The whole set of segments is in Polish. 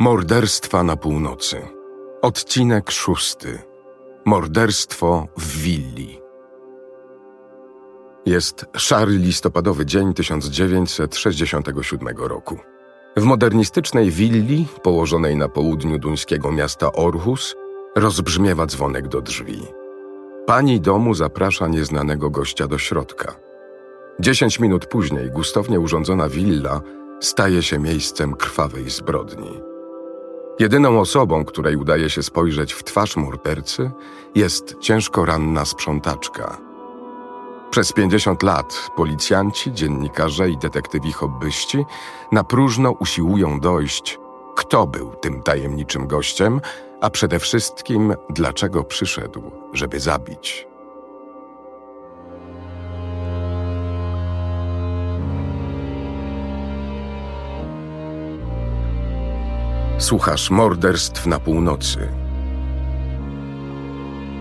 Morderstwa na północy. Odcinek szósty. Morderstwo w willi. Jest szary listopadowy dzień 1967 roku. W modernistycznej willi, położonej na południu duńskiego miasta Orhus, rozbrzmiewa dzwonek do drzwi. Pani domu zaprasza nieznanego gościa do środka. Dziesięć minut później gustownie urządzona willa staje się miejscem krwawej zbrodni. Jedyną osobą, której udaje się spojrzeć w twarz mordercy, jest ciężko ranna sprzątaczka. Przez 50 lat policjanci, dziennikarze i detektywi hobbyści na próżno usiłują dojść, kto był tym tajemniczym gościem, a przede wszystkim dlaczego przyszedł, żeby zabić. Słuchasz morderstw na północy.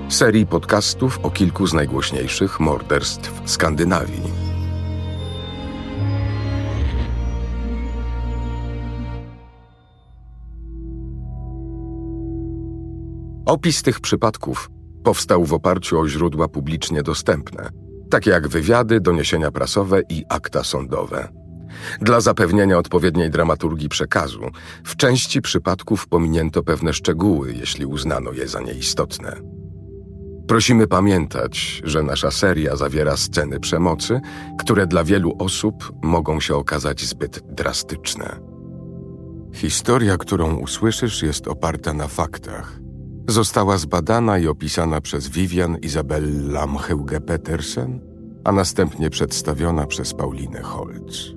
Serii podcastów o kilku z najgłośniejszych morderstw Skandynawii. Opis tych przypadków powstał w oparciu o źródła publicznie dostępne, takie jak wywiady, doniesienia prasowe i akta sądowe. Dla zapewnienia odpowiedniej dramaturgii przekazu, w części przypadków pominięto pewne szczegóły, jeśli uznano je za nieistotne. Prosimy pamiętać, że nasza seria zawiera sceny przemocy, które dla wielu osób mogą się okazać zbyt drastyczne. Historia, którą usłyszysz, jest oparta na faktach. Została zbadana i opisana przez Vivian Isabella Mcheuge Petersen, a następnie przedstawiona przez Paulinę Holz.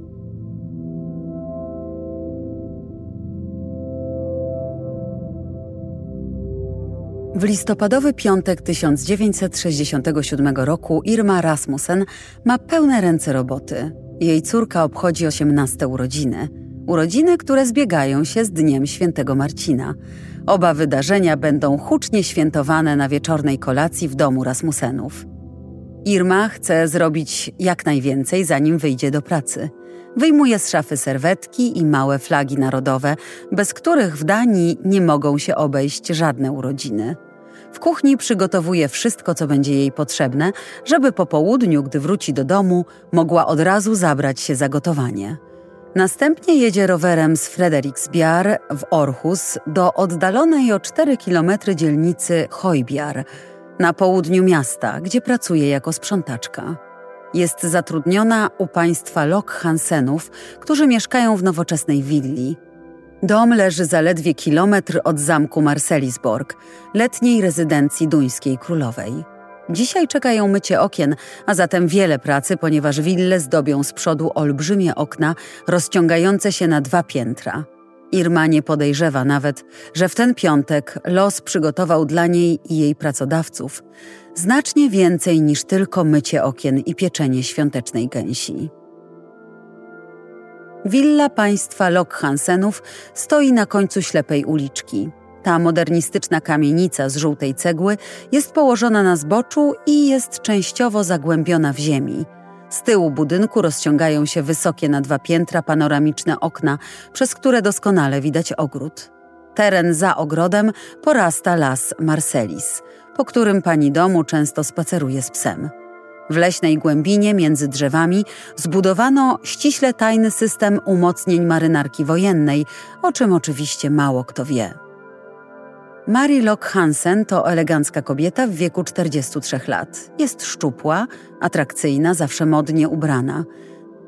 W listopadowy piątek 1967 roku Irma Rasmussen ma pełne ręce roboty. Jej córka obchodzi 18 urodziny. Urodziny, które zbiegają się z Dniem Świętego Marcina. Oba wydarzenia będą hucznie świętowane na wieczornej kolacji w domu Rasmussenów. Irma chce zrobić jak najwięcej, zanim wyjdzie do pracy. Wyjmuje z szafy serwetki i małe flagi narodowe, bez których w Danii nie mogą się obejść żadne urodziny. W kuchni przygotowuje wszystko, co będzie jej potrzebne, żeby po południu, gdy wróci do domu, mogła od razu zabrać się za gotowanie. Następnie jedzie rowerem z Frederiksbiar w Orhus do oddalonej o 4 km dzielnicy Hojbiar na południu miasta, gdzie pracuje jako sprzątaczka. Jest zatrudniona u państwa Lok Hansenów, którzy mieszkają w nowoczesnej willi. Dom leży zaledwie kilometr od zamku Marselisborg, letniej rezydencji duńskiej królowej. Dzisiaj czekają mycie okien, a zatem wiele pracy, ponieważ wille zdobią z przodu olbrzymie okna rozciągające się na dwa piętra. Irma nie podejrzewa nawet, że w ten piątek los przygotował dla niej i jej pracodawców znacznie więcej niż tylko mycie okien i pieczenie świątecznej gęsi. Willa państwa Lok Hansenów stoi na końcu ślepej uliczki. Ta modernistyczna kamienica z żółtej cegły jest położona na zboczu i jest częściowo zagłębiona w ziemi. Z tyłu budynku rozciągają się wysokie na dwa piętra panoramiczne okna, przez które doskonale widać ogród. Teren za ogrodem porasta las Marselis, po którym pani domu często spaceruje z psem. W leśnej głębinie między drzewami zbudowano ściśle tajny system umocnień marynarki wojennej, o czym oczywiście mało kto wie. Mary Lock Hansen to elegancka kobieta w wieku 43 lat. Jest szczupła, atrakcyjna, zawsze modnie ubrana.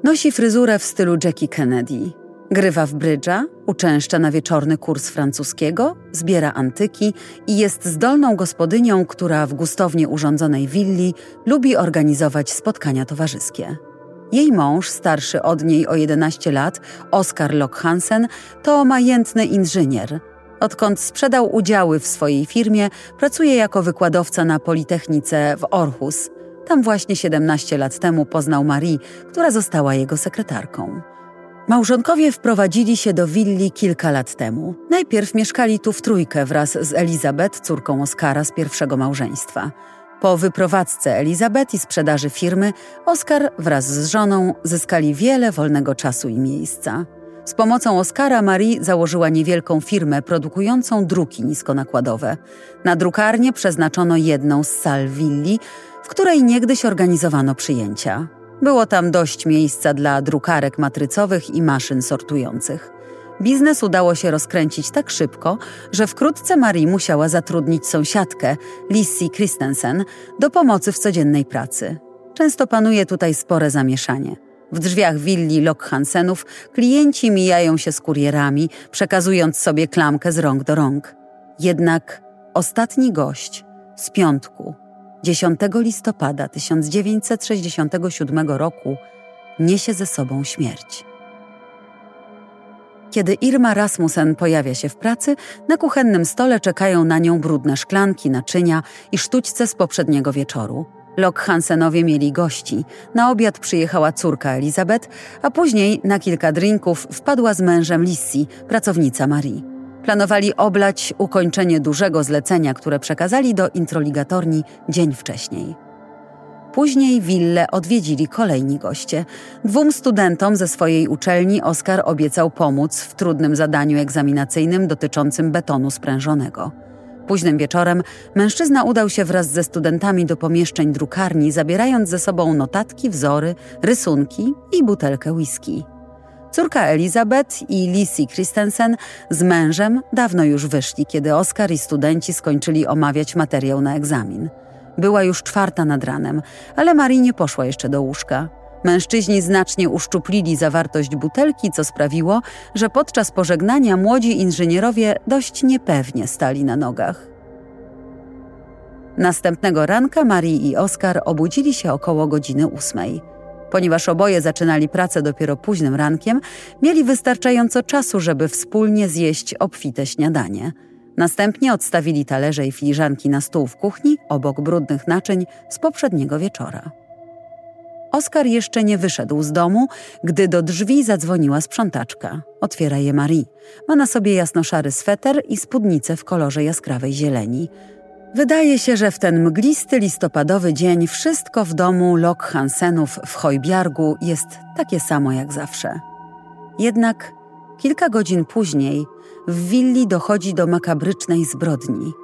Nosi fryzurę w stylu Jackie Kennedy. Grywa w brydża, uczęszcza na wieczorny kurs francuskiego, zbiera antyki i jest zdolną gospodynią, która w gustownie urządzonej willi lubi organizować spotkania towarzyskie. Jej mąż, starszy od niej o 11 lat, Oskar Lock Hansen, to majętny inżynier. Odkąd sprzedał udziały w swojej firmie, pracuje jako wykładowca na Politechnice w Orhus. Tam właśnie 17 lat temu poznał Marie, która została jego sekretarką. Małżonkowie wprowadzili się do willi kilka lat temu. Najpierw mieszkali tu w trójkę wraz z Elizabeth, córką Oskara z pierwszego małżeństwa. Po wyprowadzce Elizabeth i sprzedaży firmy, Oskar wraz z żoną zyskali wiele wolnego czasu i miejsca. Z pomocą Oskara Marie założyła niewielką firmę produkującą druki niskonakładowe. Na drukarnię przeznaczono jedną z sal willi, w której niegdyś organizowano przyjęcia. Było tam dość miejsca dla drukarek matrycowych i maszyn sortujących. Biznes udało się rozkręcić tak szybko, że wkrótce Marie musiała zatrudnić sąsiadkę, Lissy Christensen, do pomocy w codziennej pracy. Często panuje tutaj spore zamieszanie. W drzwiach willi Lok Hansenów klienci mijają się z kurierami, przekazując sobie klamkę z rąk do rąk. Jednak ostatni gość z piątku, 10 listopada 1967 roku, niesie ze sobą śmierć. Kiedy Irma Rasmussen pojawia się w pracy, na kuchennym stole czekają na nią brudne szklanki, naczynia i sztućce z poprzedniego wieczoru. Lok Hansenowie mieli gości. Na obiad przyjechała córka Elizabeth, a później na kilka drinków wpadła z mężem Lissy, pracownica Marii. Planowali oblać ukończenie dużego zlecenia, które przekazali do introligatorni dzień wcześniej. Później willę odwiedzili kolejni goście. Dwóm studentom ze swojej uczelni Oskar obiecał pomóc w trudnym zadaniu egzaminacyjnym dotyczącym betonu sprężonego. Późnym wieczorem mężczyzna udał się wraz ze studentami do pomieszczeń drukarni, zabierając ze sobą notatki, wzory, rysunki i butelkę whisky. Córka Elizabeth i Lissy Christensen z mężem dawno już wyszli, kiedy Oskar i studenci skończyli omawiać materiał na egzamin. Była już czwarta nad ranem, ale Marie nie poszła jeszcze do łóżka. Mężczyźni znacznie uszczuplili zawartość butelki, co sprawiło, że podczas pożegnania młodzi inżynierowie dość niepewnie stali na nogach. Następnego ranka Marie i Oskar obudzili się około godziny ósmej. Ponieważ oboje zaczynali pracę dopiero późnym rankiem, mieli wystarczająco czasu, żeby wspólnie zjeść obfite śniadanie. Następnie odstawili talerze i filiżanki na stół w kuchni obok brudnych naczyń z poprzedniego wieczora. Oskar jeszcze nie wyszedł z domu, gdy do drzwi zadzwoniła sprzątaczka. Otwiera je Marie. Ma na sobie jasno-szary sweter i spódnicę w kolorze jaskrawej zieleni. Wydaje się, że w ten mglisty listopadowy dzień wszystko w domu Lok Hansenów w Hojbjargu jest takie samo jak zawsze. Jednak kilka godzin później w willi dochodzi do makabrycznej zbrodni –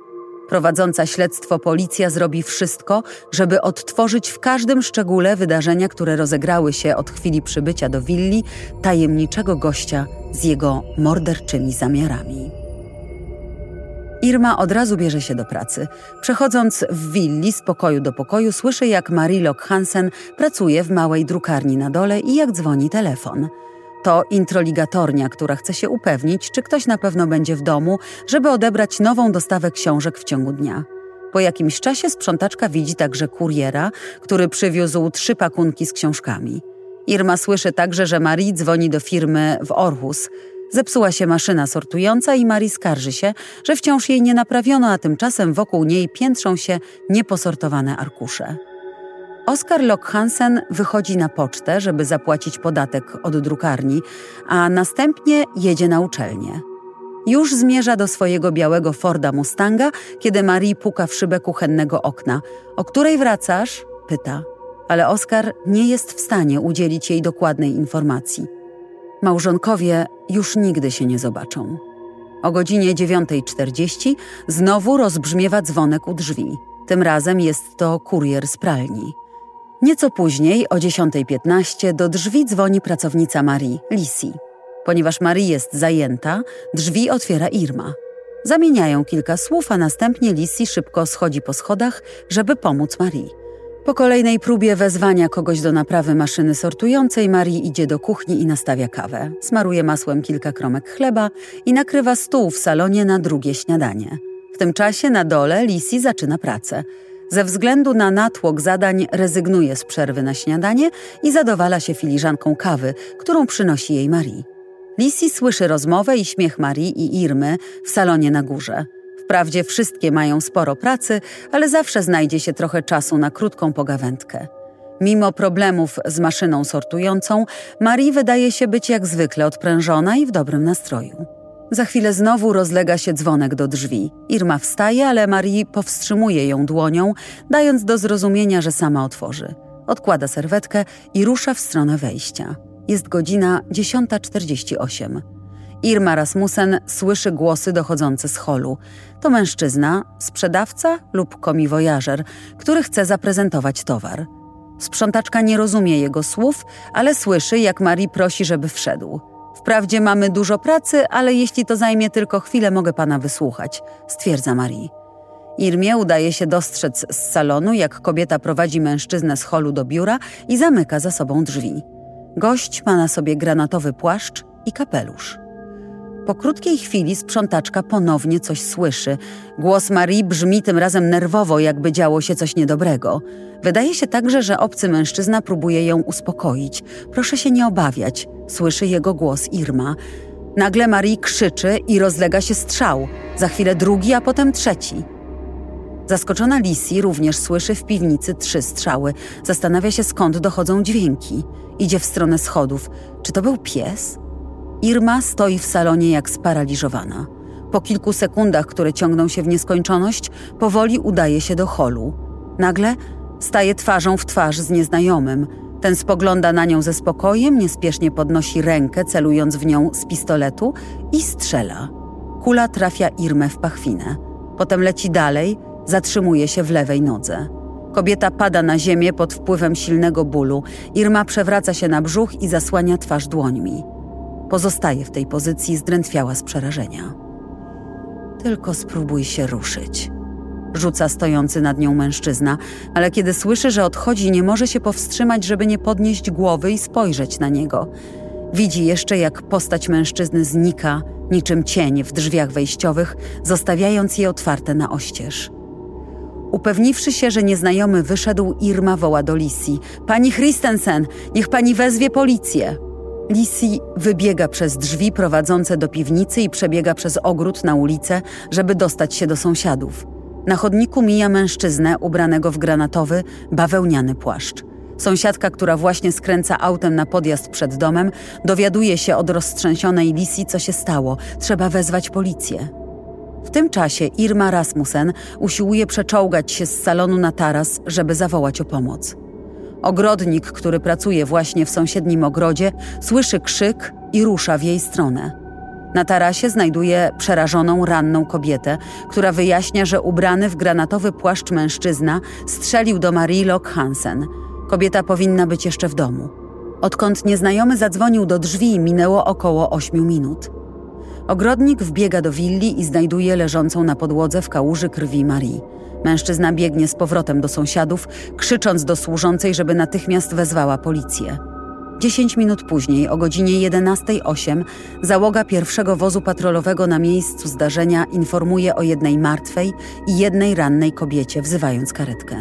Prowadząca śledztwo policja zrobi wszystko, żeby odtworzyć w każdym szczególe wydarzenia, które rozegrały się od chwili przybycia do willi tajemniczego gościa z jego morderczymi zamiarami. Irma od razu bierze się do pracy. Przechodząc w willi z pokoju do pokoju, słyszy, jak Marilok Hansen pracuje w małej drukarni na dole i jak dzwoni telefon – to introligatornia, która chce się upewnić, czy ktoś na pewno będzie w domu, żeby odebrać nową dostawę książek w ciągu dnia. Po jakimś czasie sprzątaczka widzi także kuriera, który przywiózł trzy pakunki z książkami. Irma słyszy także, że Marie dzwoni do firmy w Orhus. Zepsuła się maszyna sortująca i Marie skarży się, że wciąż jej nie naprawiono, a tymczasem wokół niej piętrzą się nieposortowane arkusze. Oskar Lok Hansen wychodzi na pocztę, żeby zapłacić podatek od drukarni, a następnie jedzie na uczelnię. Już zmierza do swojego białego Forda Mustanga, kiedy Marie puka w szybę kuchennego okna. O której wracasz? pyta. Ale Oskar nie jest w stanie udzielić jej dokładnej informacji. Małżonkowie już nigdy się nie zobaczą. O godzinie 9.40 znowu rozbrzmiewa dzwonek u drzwi. Tym razem jest to kurier z pralni. Nieco później, o 10.15, do drzwi dzwoni pracownica Marii, Lisi. Ponieważ Marie jest zajęta, drzwi otwiera Irma. Zamieniają kilka słów, a następnie Lisi szybko schodzi po schodach, żeby pomóc Marii. Po kolejnej próbie wezwania kogoś do naprawy maszyny sortującej, Marii idzie do kuchni i nastawia kawę. Smaruje masłem kilka kromek chleba i nakrywa stół w salonie na drugie śniadanie. W tym czasie na dole Lisi zaczyna pracę. Ze względu na natłok zadań rezygnuje z przerwy na śniadanie i zadowala się filiżanką kawy, którą przynosi jej Marie. Lisi słyszy rozmowę i śmiech Marii i Irmy w salonie na górze. Wprawdzie wszystkie mają sporo pracy, ale zawsze znajdzie się trochę czasu na krótką pogawędkę. Mimo problemów z maszyną sortującą, Marie wydaje się być jak zwykle odprężona i w dobrym nastroju. Za chwilę znowu rozlega się dzwonek do drzwi. Irma wstaje, ale Marie powstrzymuje ją dłonią, dając do zrozumienia, że sama otworzy. Odkłada serwetkę i rusza w stronę wejścia. Jest godzina 10.48. Irma Rasmussen słyszy głosy dochodzące z holu. To mężczyzna, sprzedawca lub komiwojażer, który chce zaprezentować towar. Sprzątaczka nie rozumie jego słów, ale słyszy, jak Marie prosi, żeby wszedł. Wprawdzie mamy dużo pracy, ale jeśli to zajmie tylko chwilę, mogę pana wysłuchać, stwierdza Marie. Irmie udaje się dostrzec z salonu, jak kobieta prowadzi mężczyznę z holu do biura i zamyka za sobą drzwi. Gość ma na sobie granatowy płaszcz i kapelusz. Po krótkiej chwili sprzątaczka ponownie coś słyszy. Głos Marii brzmi tym razem nerwowo, jakby działo się coś niedobrego. Wydaje się także, że obcy mężczyzna próbuje ją uspokoić. Proszę się nie obawiać, słyszy jego głos Irma. Nagle Marii krzyczy i rozlega się strzał. Za chwilę drugi, a potem trzeci. Zaskoczona Lisi również słyszy w piwnicy trzy strzały. Zastanawia się skąd dochodzą dźwięki. Idzie w stronę schodów. Czy to był pies? Irma stoi w salonie jak sparaliżowana. Po kilku sekundach, które ciągną się w nieskończoność, powoli udaje się do holu. Nagle staje twarzą w twarz z nieznajomym. Ten spogląda na nią ze spokojem, niespiesznie podnosi rękę, celując w nią z pistoletu i strzela. Kula trafia Irmę w pachwinę. Potem leci dalej, zatrzymuje się w lewej nodze. Kobieta pada na ziemię pod wpływem silnego bólu. Irma przewraca się na brzuch i zasłania twarz dłońmi. Pozostaje w tej pozycji zdrętwiała z przerażenia. Tylko spróbuj się ruszyć. Rzuca stojący nad nią mężczyzna, ale kiedy słyszy, że odchodzi, nie może się powstrzymać, żeby nie podnieść głowy i spojrzeć na niego. Widzi jeszcze, jak postać mężczyzny znika, niczym cień w drzwiach wejściowych, zostawiając je otwarte na oścież. Upewniwszy się, że nieznajomy wyszedł, Irma woła do Lisi. Pani Christensen, niech pani wezwie policję. Lisi wybiega przez drzwi prowadzące do piwnicy i przebiega przez ogród na ulicę, żeby dostać się do sąsiadów. Na chodniku mija mężczyznę ubranego w granatowy, bawełniany płaszcz. Sąsiadka, która właśnie skręca autem na podjazd przed domem, dowiaduje się od roztrzęsionej Lisi, co się stało. Trzeba wezwać policję. W tym czasie Irma Rasmussen usiłuje przeczołgać się z salonu na taras, żeby zawołać o pomoc. Ogrodnik, który pracuje właśnie w sąsiednim ogrodzie, słyszy krzyk i rusza w jej stronę. Na tarasie znajduje przerażoną, ranną kobietę, która wyjaśnia, że ubrany w granatowy płaszcz mężczyzna strzelił do Marie Locke Hansen. Kobieta powinna być jeszcze w domu. Odkąd nieznajomy zadzwonił do drzwi, minęło około ośmiu minut. Ogrodnik wbiega do willi i znajduje leżącą na podłodze w kałuży krwi Marii. Mężczyzna biegnie z powrotem do sąsiadów, krzycząc do służącej, żeby natychmiast wezwała policję. Dziesięć minut później, o godzinie 11.08, załoga pierwszego wozu patrolowego na miejscu zdarzenia informuje o jednej martwej i jednej rannej kobiecie, wzywając karetkę.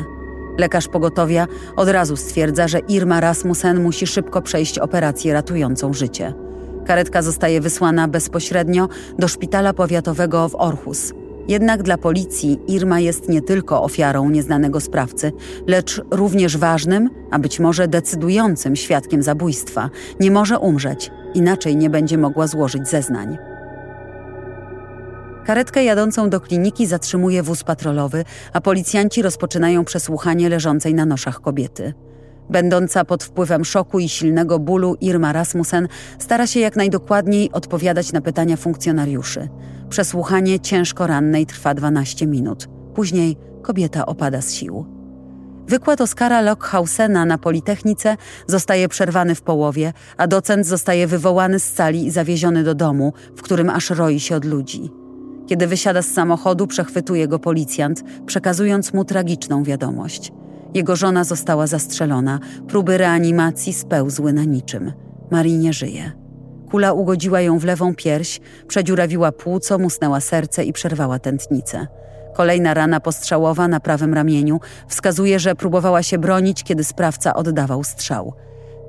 Lekarz pogotowia od razu stwierdza, że Irma Rasmussen musi szybko przejść operację ratującą życie. Karetka zostaje wysłana bezpośrednio do szpitala powiatowego w Orhus. Jednak dla policji Irma jest nie tylko ofiarą nieznanego sprawcy, lecz również ważnym, a być może decydującym świadkiem zabójstwa. Nie może umrzeć, inaczej nie będzie mogła złożyć zeznań. Karetkę jadącą do kliniki zatrzymuje wóz patrolowy, a policjanci rozpoczynają przesłuchanie leżącej na noszach kobiety. Będąca pod wpływem szoku i silnego bólu, Irma Rasmussen stara się jak najdokładniej odpowiadać na pytania funkcjonariuszy. Przesłuchanie ciężko rannej trwa 12 minut. Później kobieta opada z sił. Wykład Oskara Lockhausena na Politechnice zostaje przerwany w połowie, a docent zostaje wywołany z sali i zawieziony do domu, w którym aż roi się od ludzi. Kiedy wysiada z samochodu, przechwytuje go policjant, przekazując mu tragiczną wiadomość. Jego żona została zastrzelona, próby reanimacji spełzły na niczym. Marii nie żyje. Kula ugodziła ją w lewą pierś, przedziurawiła płuco, musnęła serce i przerwała tętnicę. Kolejna rana postrzałowa na prawym ramieniu wskazuje, że próbowała się bronić, kiedy sprawca oddawał strzał.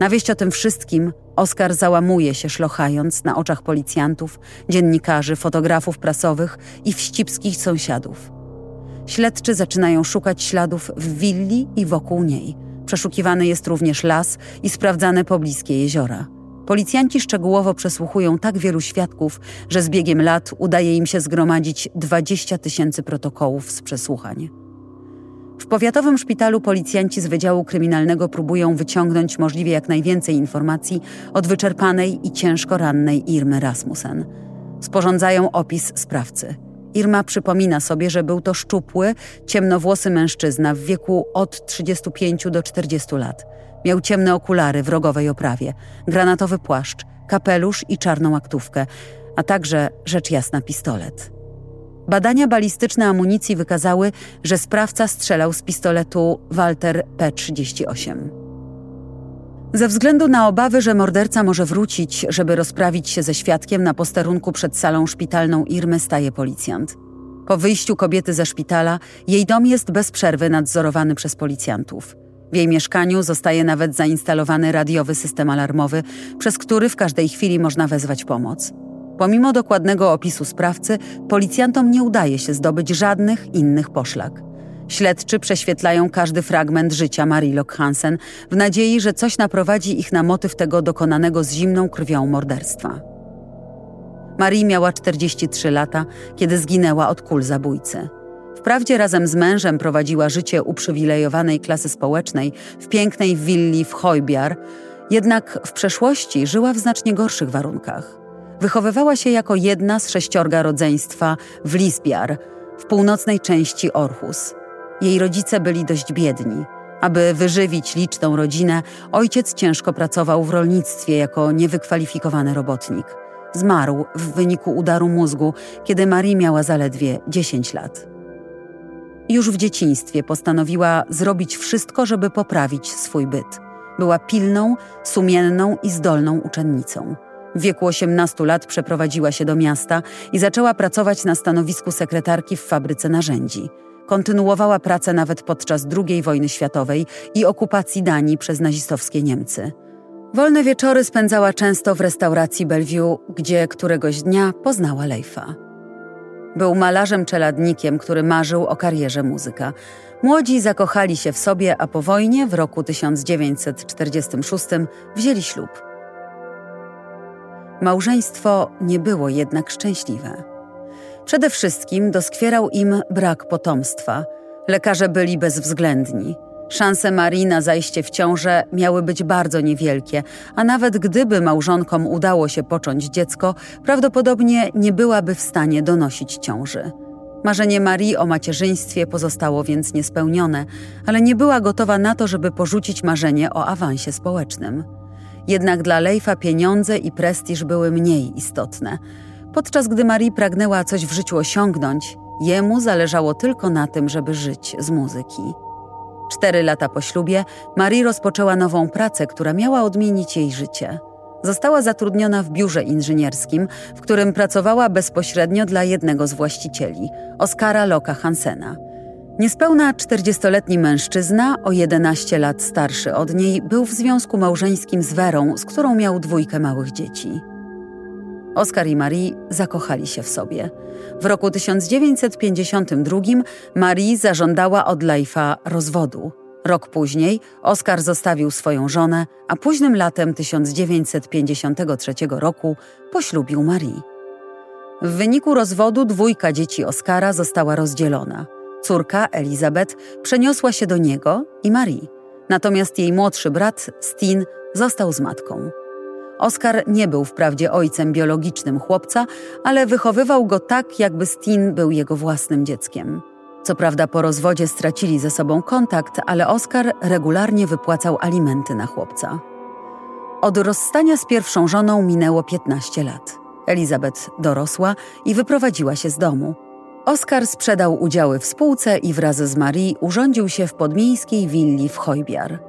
Na wieść o tym wszystkim Oskar załamuje się, szlochając na oczach policjantów, dziennikarzy, fotografów prasowych i wścibskich sąsiadów. Śledczy zaczynają szukać śladów w willi i wokół niej. Przeszukiwany jest również las i sprawdzane pobliskie jeziora. Policjanci szczegółowo przesłuchują tak wielu świadków, że z biegiem lat udaje im się zgromadzić 20 tysięcy protokołów z przesłuchań. W powiatowym szpitalu policjanci z Wydziału Kryminalnego próbują wyciągnąć możliwie jak najwięcej informacji od wyczerpanej i ciężko rannej Irmy Rasmussen. Sporządzają opis sprawcy. Irma przypomina sobie, że był to szczupły, ciemnowłosy mężczyzna w wieku od 35 do 40 lat. Miał ciemne okulary w rogowej oprawie, granatowy płaszcz, kapelusz i czarną aktówkę, a także, rzecz jasna, pistolet. Badania balistyczne amunicji wykazały, że sprawca strzelał z pistoletu Walter P38. Ze względu na obawy, że morderca może wrócić, żeby rozprawić się ze świadkiem, na posterunku przed salą szpitalną Irmy staje policjant. Po wyjściu kobiety ze szpitala, jej dom jest bez przerwy nadzorowany przez policjantów. W jej mieszkaniu zostaje nawet zainstalowany radiowy system alarmowy, przez który w każdej chwili można wezwać pomoc. Pomimo dokładnego opisu sprawcy, policjantom nie udaje się zdobyć żadnych innych poszlak. Śledczy prześwietlają każdy fragment życia Marii Lock Hansen w nadziei, że coś naprowadzi ich na motyw tego dokonanego z zimną krwią morderstwa. Marie miała 43 lata, kiedy zginęła od kul zabójcy. Wprawdzie razem z mężem prowadziła życie uprzywilejowanej klasy społecznej w pięknej willi w Hojbiar, jednak w przeszłości żyła w znacznie gorszych warunkach. Wychowywała się jako jedna z sześciorga rodzeństwa w Lisbiar, w północnej części Orhus. Jej rodzice byli dość biedni. Aby wyżywić liczną rodzinę, ojciec ciężko pracował w rolnictwie jako niewykwalifikowany robotnik. Zmarł w wyniku udaru mózgu, kiedy Marie miała zaledwie 10 lat. Już w dzieciństwie postanowiła zrobić wszystko, żeby poprawić swój byt. Była pilną, sumienną i zdolną uczennicą. W wieku 18 lat przeprowadziła się do miasta i zaczęła pracować na stanowisku sekretarki w fabryce narzędzi. Kontynuowała pracę nawet podczas II wojny światowej i okupacji Danii przez nazistowskie Niemcy. Wolne wieczory spędzała często w restauracji Bellevue, gdzie któregoś dnia poznała Leifa. Był malarzem czeladnikiem, który marzył o karierze muzyka. Młodzi zakochali się w sobie, a po wojnie w roku 1946 wzięli ślub. Małżeństwo nie było jednak szczęśliwe. Przede wszystkim doskwierał im brak potomstwa. Lekarze byli bezwzględni. Szanse Marii na zajście w ciążę miały być bardzo niewielkie, a nawet gdyby małżonkom udało się począć dziecko, prawdopodobnie nie byłaby w stanie donosić ciąży. Marzenie Marii o macierzyństwie pozostało więc niespełnione, ale nie była gotowa na to, żeby porzucić marzenie o awansie społecznym. Jednak dla Leifa pieniądze i prestiż były mniej istotne. Podczas gdy Marie pragnęła coś w życiu osiągnąć, jemu zależało tylko na tym, żeby żyć z muzyki. Cztery lata po ślubie Marie rozpoczęła nową pracę, która miała odmienić jej życie. Została zatrudniona w biurze inżynierskim, w którym pracowała bezpośrednio dla jednego z właścicieli, Oskara Loka Hansena – Niespełna 40-letni mężczyzna, o 11 lat starszy od niej, był w związku małżeńskim z Werą, z którą miał dwójkę małych dzieci. Oskar i Marie zakochali się w sobie. W roku 1952 Marie zażądała od Leifa rozwodu. Rok później Oskar zostawił swoją żonę, a późnym latem 1953 roku poślubił Marie. W wyniku rozwodu dwójka dzieci Oskara została rozdzielona – Córka, Elizabeth, przeniosła się do niego i Marie. Natomiast jej młodszy brat, Stin, został z matką. Oskar nie był wprawdzie ojcem biologicznym chłopca, ale wychowywał go tak, jakby Stin był jego własnym dzieckiem. Co prawda po rozwodzie stracili ze sobą kontakt, ale Oskar regularnie wypłacał alimenty na chłopca. Od rozstania z pierwszą żoną minęło 15 lat. Elizabeth dorosła i wyprowadziła się z domu. Oskar sprzedał udziały w spółce i wraz z Marie urządził się w podmiejskiej willi w Hojbiar.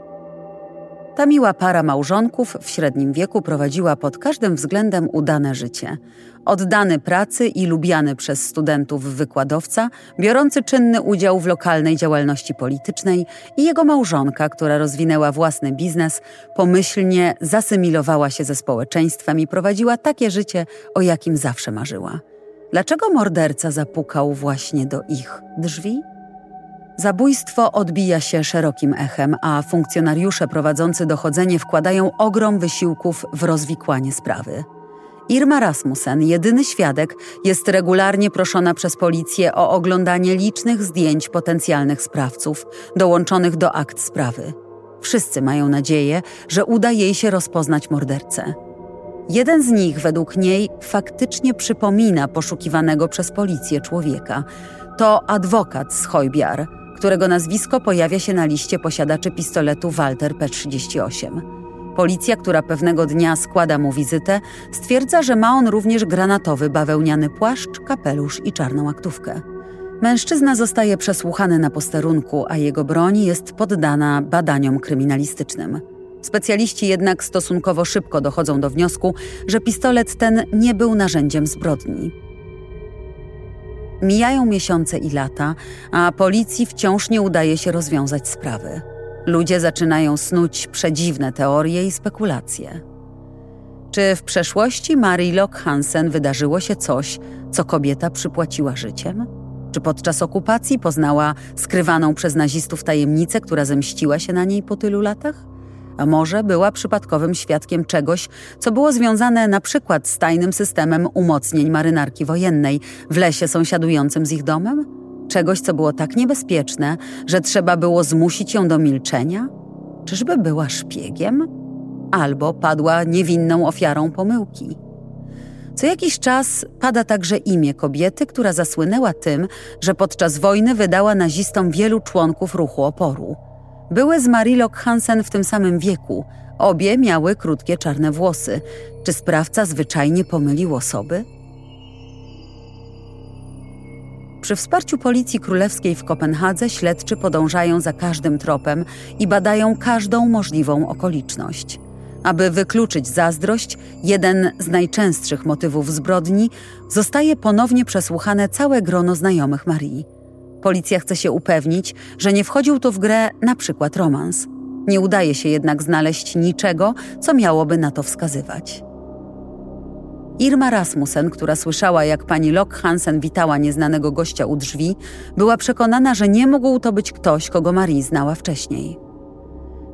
Ta miła para małżonków w średnim wieku prowadziła pod każdym względem udane życie. Oddany pracy i lubiany przez studentów wykładowca, biorący czynny udział w lokalnej działalności politycznej i jego małżonka, która rozwinęła własny biznes, pomyślnie zasymilowała się ze społeczeństwem i prowadziła takie życie, o jakim zawsze marzyła. Dlaczego morderca zapukał właśnie do ich drzwi? Zabójstwo odbija się szerokim echem, a funkcjonariusze prowadzący dochodzenie wkładają ogrom wysiłków w rozwikłanie sprawy. Irma Rasmussen, jedyny świadek, jest regularnie proszona przez policję o oglądanie licznych zdjęć potencjalnych sprawców, dołączonych do akt sprawy. Wszyscy mają nadzieję, że uda jej się rozpoznać mordercę. Jeden z nich, według niej, faktycznie przypomina poszukiwanego przez policję człowieka. To adwokat z Hojbiar, którego nazwisko pojawia się na liście posiadaczy pistoletu Walter P38. Policja, która pewnego dnia składa mu wizytę, stwierdza, że ma on również granatowy bawełniany płaszcz, kapelusz i czarną aktówkę. Mężczyzna zostaje przesłuchany na posterunku, a jego broń jest poddana badaniom kryminalistycznym. Specjaliści jednak stosunkowo szybko dochodzą do wniosku, że pistolet ten nie był narzędziem zbrodni. Mijają miesiące i lata, a policji wciąż nie udaje się rozwiązać sprawy. Ludzie zaczynają snuć przedziwne teorie i spekulacje. Czy w przeszłości Marii Lock Hansen wydarzyło się coś, co kobieta przypłaciła życiem? Czy podczas okupacji poznała skrywaną przez nazistów tajemnicę, która zemściła się na niej po tylu latach? A może była przypadkowym świadkiem czegoś, co było związane na przykład z tajnym systemem umocnień marynarki wojennej w lesie sąsiadującym z ich domem? Czegoś, co było tak niebezpieczne, że trzeba było zmusić ją do milczenia? Czyżby była szpiegiem? Albo padła niewinną ofiarą pomyłki? Co jakiś czas pada także imię kobiety, która zasłynęła tym, że podczas wojny wydała nazistom wielu członków ruchu oporu. Były z Marilok Hansen w tym samym wieku. Obie miały krótkie czarne włosy. Czy sprawca zwyczajnie pomylił osoby? Przy wsparciu Policji Królewskiej w Kopenhadze śledczy podążają za każdym tropem i badają każdą możliwą okoliczność. Aby wykluczyć zazdrość, jeden z najczęstszych motywów zbrodni, zostaje ponownie przesłuchane całe grono znajomych Marii. Policja chce się upewnić, że nie wchodził tu w grę na przykład romans. Nie udaje się jednak znaleźć niczego, co miałoby na to wskazywać. Irma Rasmussen, która słyszała, jak pani Lock Hansen witała nieznanego gościa u drzwi, była przekonana, że nie mógł to być ktoś, kogo Marie znała wcześniej.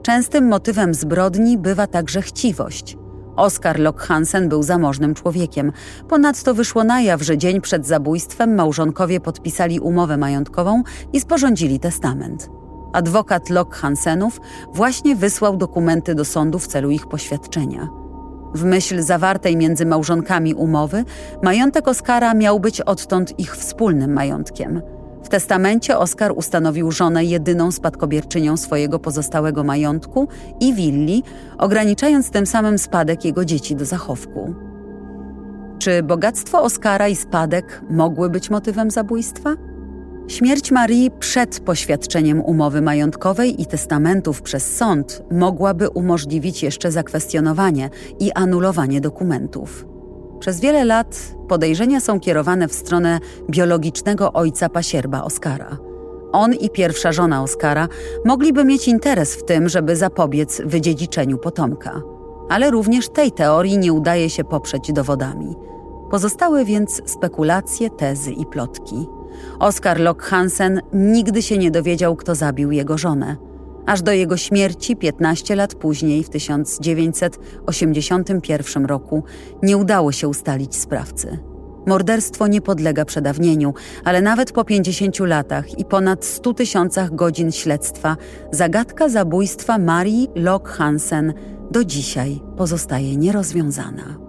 Częstym motywem zbrodni bywa także chciwość. Oskar Lock Hansen był zamożnym człowiekiem. Ponadto wyszło na jaw, że dzień przed zabójstwem małżonkowie podpisali umowę majątkową i sporządzili testament. Adwokat Lock Hansenów właśnie wysłał dokumenty do sądu w celu ich poświadczenia. W myśl zawartej między małżonkami umowy, majątek Oskara miał być odtąd ich wspólnym majątkiem – testamencie Oskar ustanowił żonę jedyną spadkobierczynią swojego pozostałego majątku i willi, ograniczając tym samym spadek jego dzieci do zachowku. Czy bogactwo Oskara i spadek mogły być motywem zabójstwa? Śmierć Marii przed poświadczeniem umowy majątkowej i testamentów przez sąd mogłaby umożliwić jeszcze zakwestionowanie i anulowanie dokumentów. Przez wiele lat podejrzenia są kierowane w stronę biologicznego ojca pasierba Oskara. On i pierwsza żona Oskara mogliby mieć interes w tym, żeby zapobiec wydziedziczeniu potomka. Ale również tej teorii nie udaje się poprzeć dowodami. Pozostały więc spekulacje, tezy i plotki. Oskar Lock Hansen nigdy się nie dowiedział, kto zabił jego żonę aż do jego śmierci 15 lat później, w 1981 roku, nie udało się ustalić sprawcy. Morderstwo nie podlega przedawnieniu, ale nawet po 50 latach i ponad 100 tysiącach godzin śledztwa, zagadka zabójstwa Marii Lock Hansen do dzisiaj pozostaje nierozwiązana.